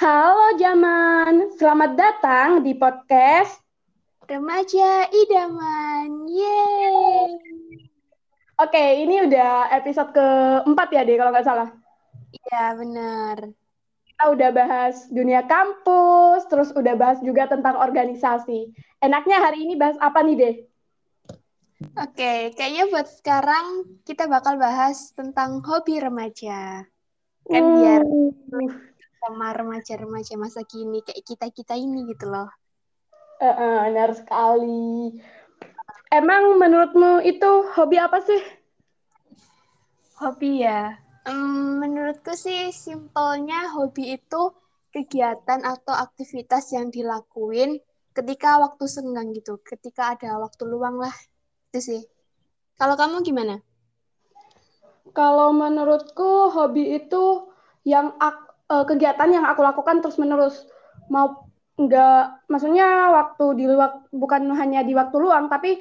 Halo Jaman, selamat datang di podcast Remaja Idaman. Yeay. Oke, ini udah episode keempat ya deh kalau nggak salah. Iya, benar. Kita udah bahas dunia kampus, terus udah bahas juga tentang organisasi. Enaknya hari ini bahas apa nih deh? Oke, kayaknya buat sekarang kita bakal bahas tentang hobi remaja. Kan Uh, biar sama remaja-remaja masa kini kayak kita-kita ini gitu loh. eh, eh, benar sekali. Emang menurutmu itu hobi apa sih? Hobi ya. Hmm, menurutku sih simpelnya hobi itu kegiatan atau aktivitas yang dilakuin ketika waktu senggang gitu, ketika ada waktu luang lah. Itu sih. Kalau kamu gimana? Kalau menurutku hobi itu yang ak- eh, kegiatan yang aku lakukan terus menerus. Mau nggak, maksudnya waktu di luar bukan hanya di waktu luang, tapi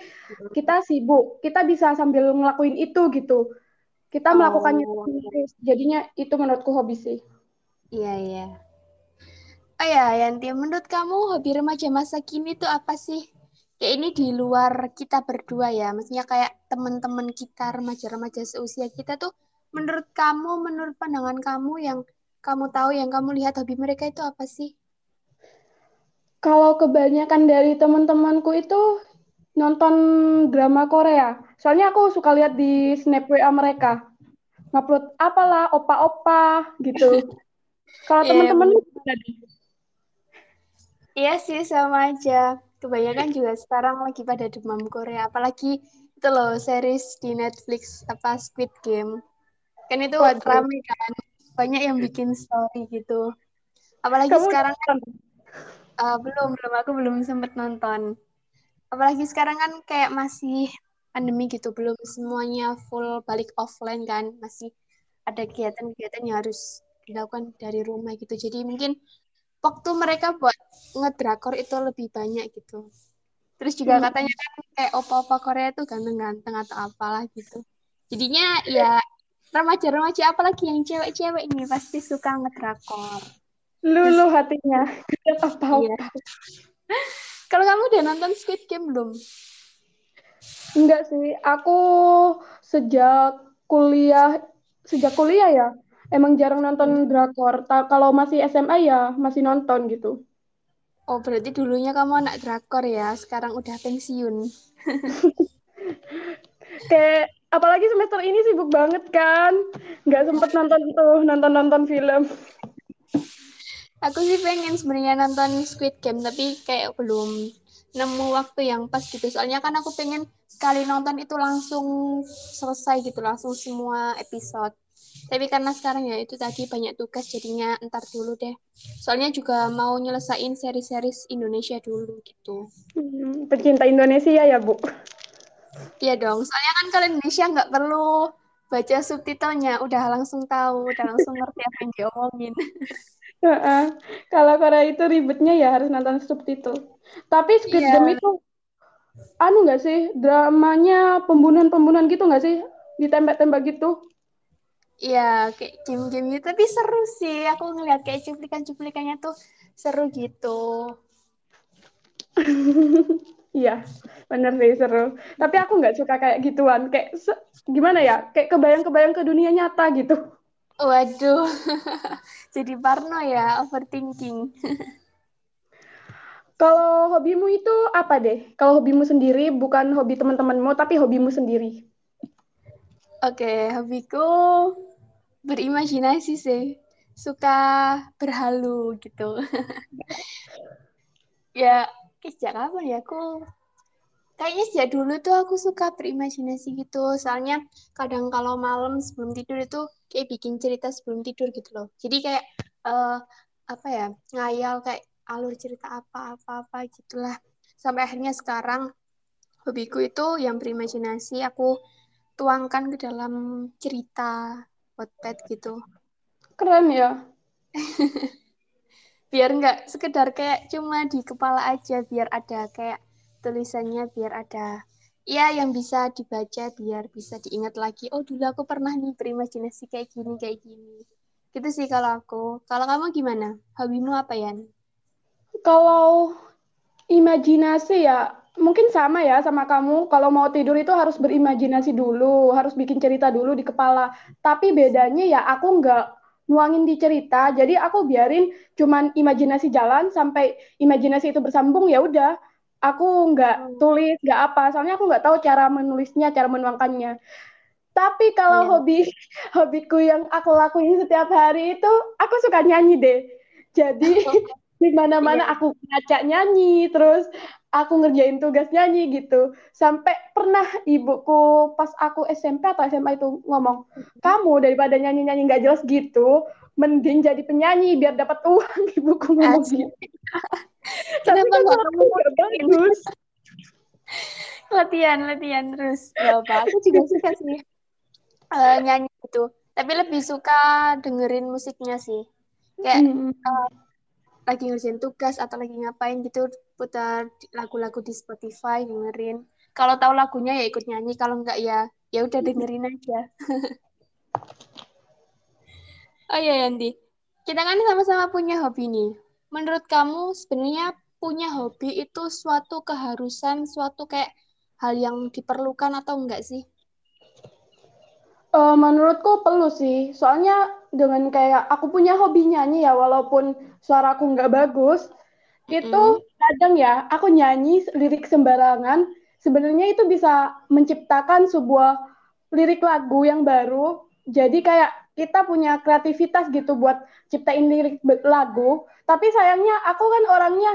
kita sibuk, kita bisa sambil ngelakuin itu gitu. Kita melakukannya Oh, terus. Jadinya itu menurutku hobi sih. iya iya. Oh ya, Yanti, menurut kamu hobi remaja masa kini tuh apa sih? Kayak ini di luar kita berdua ya, maksudnya kayak teman-teman kita remaja-remaja seusia kita tuh menurut kamu, menurut pandangan kamu yang kamu tahu, yang kamu lihat hobi mereka itu apa sih? Kalau kebanyakan dari teman-temanku itu nonton drama Korea. Soalnya aku suka lihat di snap WA mereka. Ngupload apalah, opa-opa gitu. Kalau Iya, teman-temanmu gimana nih? Iya sih sama aja. Kebanyakan juga sekarang lagi pada demam Korea, apalagi itu loh series di Netflix apa Squid Game. Kan itu Waduh. rame kan, banyak yang bikin story gitu. Apalagi Kamu sekarang kan uh, belum belum aku belum sempet nonton. Apalagi sekarang kan kayak masih pandemi gitu, belum semuanya full balik offline kan, masih ada kegiatan-kegiatan yang harus dilakukan dari rumah gitu. Jadi mungkin waktu mereka buat ngedrakor itu lebih banyak gitu. Terus juga Hmm. katanya kan kayak opa-opa Korea tuh ganteng-ganteng atau apalah gitu. Jadinya ya remaja-remaja apalagi yang cewek-cewek ini pasti suka ngedrakor. Lulu hatinya. Iya. Kalau kamu udah nonton Squid Game belum? Enggak sih, aku sejak kuliah, sejak kuliah ya, emang jarang nonton drakor. Ta- kalau masih SMA ya masih nonton gitu. Oh, berarti dulunya kamu anak drakor ya, sekarang udah pensiun. Kayak apalagi semester ini sibuk banget kan, nggak sempet nonton tuh nonton-nonton film. Aku sih pengen sebenarnya nonton Squid Game, tapi kayak belum nemu waktu yang pas gitu. Soalnya kan aku pengen sekali nonton itu langsung selesai gitu, langsung semua episode. Tapi karena sekarang ya itu tadi banyak tugas, jadinya ntar dulu deh. Soalnya juga mau nyelesain seri-series Indonesia dulu gitu. Hmm, pecinta Indonesia ya, Bu. Iya dong, soalnya kan kalau Indonesia nggak perlu baca subtitlenya, udah langsung tahu, udah langsung ngerti apa yang diomongin. Heeh. Kalau Korea itu ribetnya ya harus nonton subtitle. Tapi Squid Iya. Game itu anu nggak sih dramanya pembunuhan-pembunuhan gitu nggak sih ditembak-tembak gitu? Iya, kayak game-game gitu. Tapi seru sih. Aku ngeliat kayak cuplikan-cuplikannya tuh seru gitu. Iya, bener sih seru. Tapi aku nggak suka kayak gituan. Kayak gimana ya? Kayak kebayang-kebayang ke dunia nyata gitu. Waduh, jadi parno ya, overthinking. Kalau hobimu itu apa deh? Kalau hobimu sendiri bukan hobi teman-temanmu, tapi hobimu sendiri. Oke, hobiku berimajinasi sih. Suka berhalu gitu. Ya, sejak kapan ya aku Kayaknya sejak dulu tuh aku suka berimajinasi gitu. Soalnya kadang kalau malam sebelum tidur itu kayak bikin cerita sebelum tidur gitu loh. Jadi kayak eh, apa ya, ngayal kayak alur cerita apa-apa-apa gitulah. Sampai akhirnya sekarang hobiku itu yang berimajinasi aku tuangkan ke dalam cerita Wattpad gitu. Keren ya. Biar nggak sekedar kayak cuma di kepala aja, biar ada kayak tulisannya, biar ada ya yang bisa dibaca biar bisa diingat lagi oh dulu aku pernah nih berimajinasi kayak gini kayak gini Gitu sih kalau aku. Kalau kamu gimana? Hobimu apa, Yan? Kalau imajinasi ya, mungkin sama ya sama kamu. Kalau mau tidur itu harus berimajinasi dulu, harus bikin cerita dulu di kepala. Tapi bedanya ya aku nggak nuangin di cerita, jadi aku biarin cuman imajinasi jalan sampai imajinasi itu bersambung ya udah. Aku nggak Hmm. tulis, nggak apa. Soalnya aku nggak tahu cara menulisnya, cara menuangkannya. Tapi kalau Iya. hobi hobiku yang aku lakuin setiap hari itu, aku suka nyanyi deh. Jadi di mana-mana Iya. aku ngajak nyanyi, terus aku ngerjain tugas nyanyi gitu. Sampai pernah ibuku pas aku SMP atau SMA itu ngomong, kamu daripada nyanyi-nyanyi nggak jelas gitu, mending jadi penyanyi biar dapat uang. Ibuku ngomong gitu. Tapi kan kamu bagus. latihan latihan terus gak apa aku juga suka sih eh, nyanyi itu tapi lebih suka dengerin musiknya sih kayak Mm. eh, lagi ngerjain tugas atau lagi ngapain gitu putar lagu-lagu di Spotify dengerin. Kalau tahu lagunya ya ikut nyanyi kalau enggak ya ya udah dengerin aja. Oh iya Yanti kita kan sama-sama punya hobi nih. Menurut kamu sebenarnya punya hobi itu suatu keharusan suatu kayak hal yang diperlukan atau enggak sih? Eh, menurutku perlu sih, soalnya dengan kayak aku punya hobi nyanyi ya, walaupun suaraku nggak bagus, itu Mm. kadang ya aku nyanyi lirik sembarangan, sebenarnya itu bisa menciptakan sebuah lirik lagu yang baru. Jadi kayak kita punya kreativitas gitu buat ciptain lirik lagu. Tapi sayangnya aku kan orangnya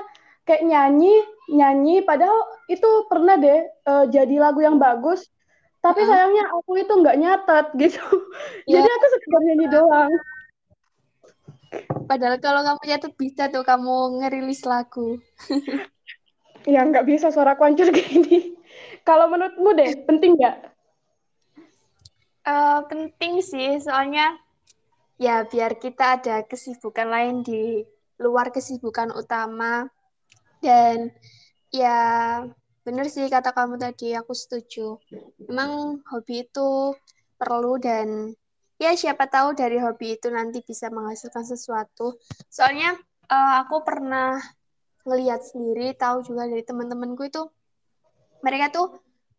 kayak nyanyi, nyanyi, padahal itu pernah deh eh, jadi lagu yang bagus. Tapi sayangnya aku itu nggak nyatet gitu. Ya. Jadi aku sekedar nyanyi doang. Padahal kalau kamu nyatet bisa tuh kamu ngerilis lagu. Ya nggak bisa suara hancur gini. Kalau menurutmu deh, penting nggak? Eh, penting sih, soalnya ya biar kita ada kesibukan lain di luar kesibukan utama. Dan ya bener sih kata kamu tadi, aku setuju. Memang hobi itu perlu dan ya siapa tahu dari hobi itu nanti bisa menghasilkan sesuatu. Soalnya eh, aku pernah ngelihat sendiri, tahu juga dari teman-temanku itu mereka tuh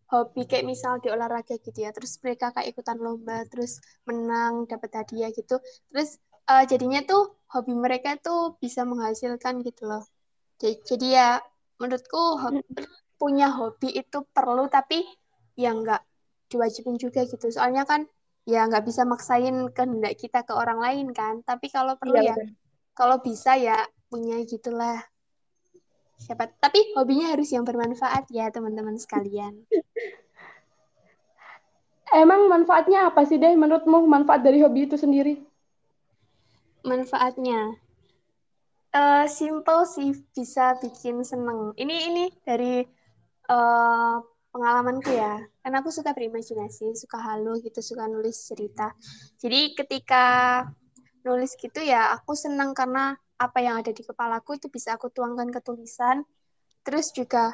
hobi kayak misal di olahraga gitu ya, terus mereka kayak ikutan lomba, terus menang, dapat hadiah gitu, terus eh, jadinya tuh hobi mereka tuh bisa menghasilkan gitu loh. Jadi, jadi ya menurutku hobi, punya hobi itu perlu tapi ya nggak diwajibin juga gitu. Soalnya kan ya nggak bisa maksain kehendak kita ke orang lain kan. Tapi kalau perlu Iya, ya benar. kalau bisa ya punya gitulah. Siapa? Tapi hobinya harus yang bermanfaat ya teman-teman sekalian. Emang manfaatnya apa sih deh menurutmu manfaat dari hobi itu sendiri? Manfaatnya eh simple sih bisa bikin seneng. Ini ini dari eh, pengalamanku ya. Karena aku suka berimajinasi, suka halu gitu, suka nulis cerita. Jadi ketika nulis gitu ya aku senang karena apa yang ada di kepalaku itu bisa aku tuangkan ke tulisan. Terus juga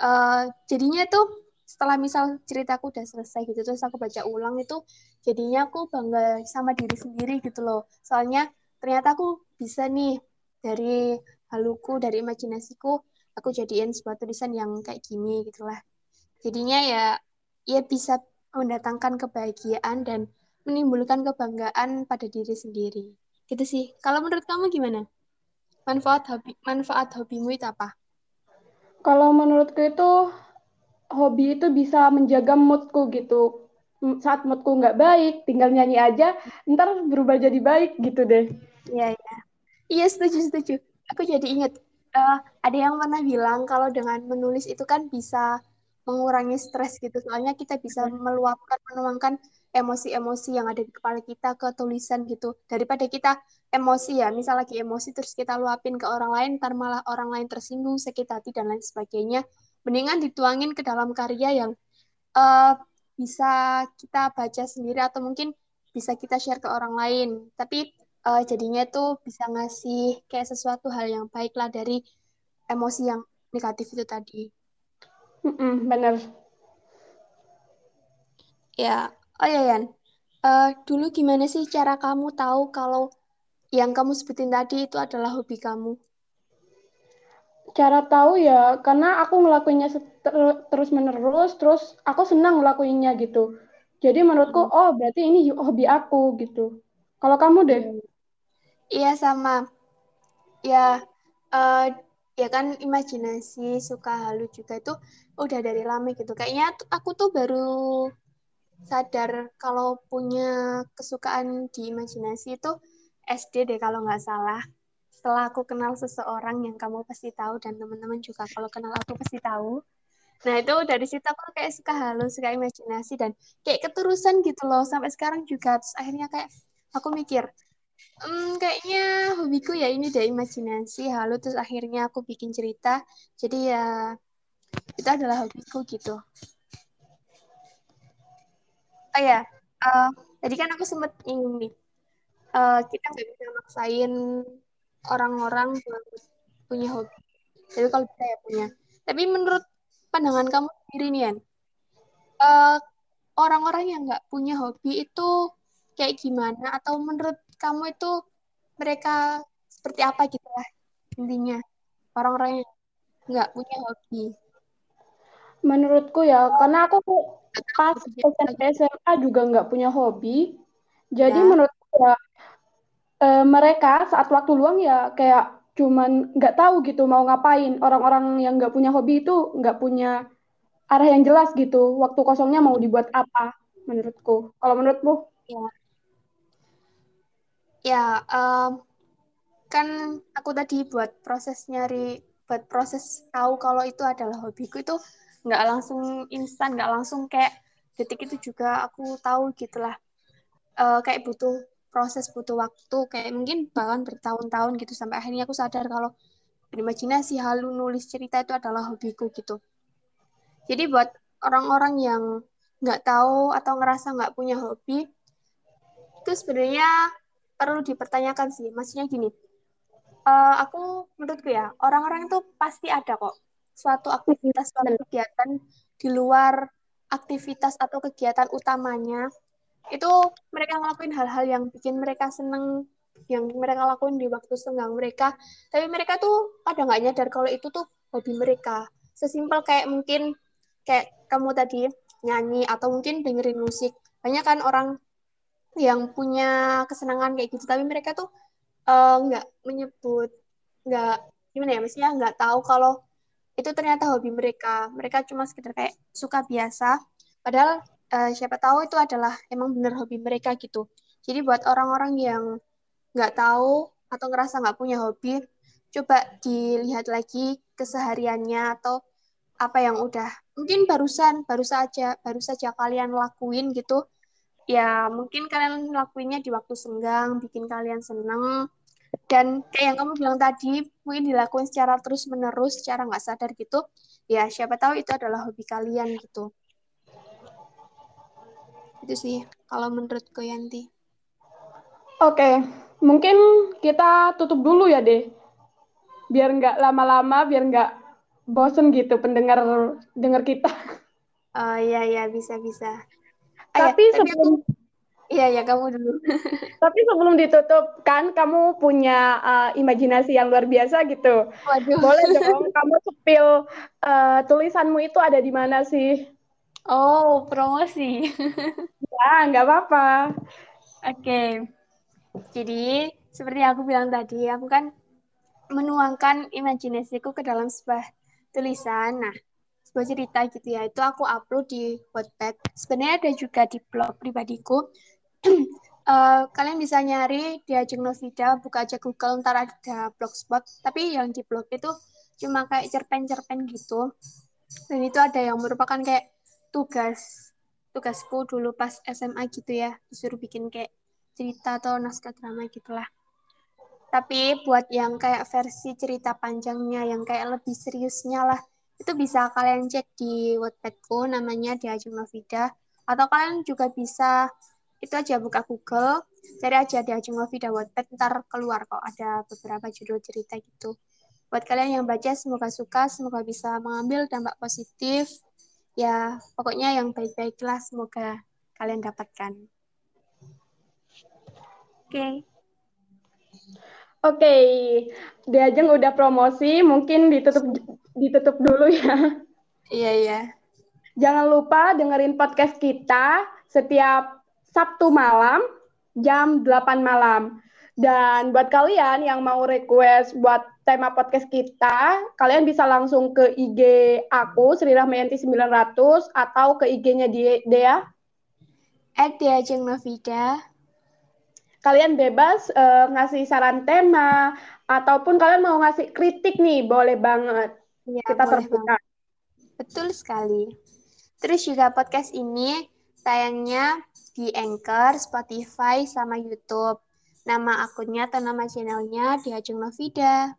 eh, jadinya tuh setelah misal ceritaku udah selesai gitu terus aku baca ulang itu jadinya aku bangga sama diri sendiri gitu loh. Soalnya ternyata aku bisa nih dari haluku, dari imajinasiku aku jadiin sebuah tulisan yang kayak gini gitulah. Jadinya ya ya bisa mendatangkan kebahagiaan dan menimbulkan kebanggaan pada diri sendiri. Gitu sih. Kalau menurut kamu gimana? Manfaat hobi manfaat hobimu itu apa? Kalau menurutku itu hobi itu bisa menjaga moodku gitu. Saat moodku nggak baik, tinggal nyanyi aja, ntar berubah jadi baik gitu deh. Iya, iya. Iya, setuju, setuju. Aku jadi ingat, eh, ada yang pernah bilang kalau dengan menulis itu kan bisa mengurangi stres gitu. Soalnya kita bisa meluapkan, menuangkan emosi-emosi yang ada di kepala kita ke tulisan gitu. Daripada kita emosi ya, misal lagi emosi terus kita luapin ke orang lain, ntar malah orang lain tersinggung, sakit hati, dan lain sebagainya. Mendingan dituangin ke dalam karya yang eh, bisa kita baca sendiri atau mungkin bisa kita share ke orang lain. Tapi eh, jadinya tuh bisa ngasih kayak sesuatu hal yang baik lah dari emosi yang negatif itu tadi. Mm-mm, bener. Ya, oh ya Yan, Eh, dulu gimana sih cara kamu tahu kalau yang kamu sebutin tadi itu adalah hobi kamu? Cara tahu ya, karena aku ngelakuinnya terus menerus, terus aku senang ngelakuinnya gitu. Jadi menurutku, hmm. oh berarti ini hobi aku gitu. Kalau kamu deh? Iya sama. Ya, uh, ya kan imajinasi, suka halu juga itu udah dari lama gitu. Kayaknya aku tuh baru sadar kalau punya kesukaan di imajinasi itu SD deh kalau nggak salah. Setelah aku kenal seseorang yang kamu pasti tahu dan teman-teman juga kalau kenal aku pasti tahu. Nah itu dari situ aku kayak suka halus, suka imajinasi dan kayak keterusan gitu loh sampai sekarang juga. Terus akhirnya kayak aku mikir, hmm, kayaknya hobiku ya ini deh imajinasi halus. Terus akhirnya aku bikin cerita. Jadi ya itu adalah hobiku gitu. Oh ya, uh, tadi kan aku sempat nih, uh, kita nggak bisa maksain orang-orang punya hobi. Tapi kalau saya punya. Tapi menurut pandangan kamu sendiri nih, uh, orang-orang yang nggak punya hobi itu kayak gimana? Atau menurut kamu itu mereka seperti apa gitu lah intinya? Orang-orang yang nggak punya hobi. Menurutku ya, karena aku pas SMP SMA juga nggak punya hobi, jadi ya. menurutku ya e, mereka saat waktu luang ya kayak cuman nggak tahu gitu mau ngapain. Orang-orang yang nggak punya hobi itu nggak punya arah yang jelas gitu. Waktu kosongnya mau dibuat apa menurutku. Kalau menurutmu? Ya, ya um, kan aku tadi buat proses nyari, buat proses tahu kalau itu adalah hobiku itu nggak langsung instan, nggak langsung kayak detik itu juga aku tahu gitulah. Uh, kayak butuh proses butuh waktu kayak mungkin bahkan bertahun-tahun gitu sampai akhirnya aku sadar kalau berimajinasi halu nulis cerita itu adalah hobiku gitu jadi buat orang-orang yang nggak tahu atau ngerasa nggak punya hobi itu sebenarnya perlu dipertanyakan sih. Maksudnya gini uh, aku menurutku ya orang-orang itu pasti ada kok suatu aktivitas suatu kegiatan di luar aktivitas atau kegiatan utamanya. Itu mereka ngelakuin hal-hal yang bikin mereka seneng yang mereka lakuin di waktu senggang mereka. Tapi mereka tuh pada nggak nyadar kalau itu tuh hobi mereka. Sesimpel kayak mungkin kayak kamu tadi nyanyi atau mungkin dengerin musik. Banyak kan orang yang punya kesenangan kayak gitu. Tapi mereka tuh eh, nggak uh, menyebut nggak gimana ya maksudnya nggak tahu kalau itu ternyata hobi mereka. Mereka cuma sekedar kayak suka biasa. Padahal uh, siapa tahu itu adalah emang bener hobi mereka gitu. Jadi buat orang-orang yang nggak tahu atau ngerasa nggak punya hobi, coba dilihat lagi kesehariannya atau apa yang udah mungkin barusan baru saja baru saja kalian lakuin gitu ya mungkin kalian lakuinnya di waktu senggang bikin kalian seneng dan kayak yang kamu bilang tadi mungkin dilakuin secara terus menerus secara nggak sadar gitu ya siapa tahu itu adalah hobi kalian gitu itu sih kalau menurutku Yanti. Oke, mungkin kita tutup dulu ya deh. Biar nggak lama-lama, biar nggak bosen gitu pendengar dengar kita. Oh iya iya bisa bisa. Ah, tapi ya, sebelum Iya ya kamu dulu. Tapi sebelum ditutup kan kamu punya uh, imajinasi yang luar biasa gitu. Waduh. Boleh dong kamu sepil uh, tulisanmu itu ada di mana sih? Oh, promosi. ya, nggak apa-apa. Oke. Jadi, seperti yang aku bilang tadi, aku kan menuangkan imajinasiku ke dalam sebuah tulisan. Nah, sebuah cerita gitu ya. Itu aku upload di Wattpad. Sebenarnya ada juga di blog pribadiku. uh, kalian bisa nyari di Ajeng Novida, buka aja Google, ntar ada blogspot. Tapi yang di blog itu cuma kayak cerpen-cerpen gitu. Dan itu ada yang merupakan kayak tugas tugasku dulu pas SMA gitu ya disuruh bikin kayak cerita atau naskah drama gitulah tapi buat yang kayak versi cerita panjangnya yang kayak lebih seriusnya lah itu bisa kalian cek di Wattpadku namanya di Ajeng Novida atau kalian juga bisa itu aja buka Google cari aja di Ajeng Novida Wattpad ntar keluar kok ada beberapa judul cerita gitu buat kalian yang baca semoga suka semoga bisa mengambil dampak positif ya pokoknya yang baik-baiklah semoga kalian dapatkan. Oke. Okay. Oke, okay. Diajeng udah promosi, mungkin ditutup ditutup dulu ya. Iya, iya. Jangan lupa dengerin podcast kita setiap Sabtu malam jam 8 malam. Dan buat kalian yang mau request buat tema podcast kita, kalian bisa langsung ke IG aku Sri Rahmayanti 900 atau ke IG-nya Dea. At Diajeng Novida kalian bebas uh, ngasih saran tema ataupun kalian mau ngasih kritik nih boleh banget ya, kita terbuka betul sekali terus juga podcast ini tayangnya di Anchor, Spotify, sama YouTube. Nama akunnya atau nama channelnya di Ajeng Novida.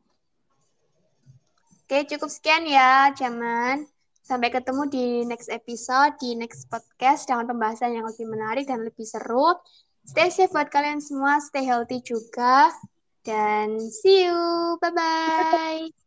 Oke, cukup sekian ya, Jaman. Sampai ketemu di next episode, di next podcast dengan pembahasan yang lebih menarik dan lebih seru. Stay safe buat kalian semua, stay healthy juga. Dan see you. Bye-bye.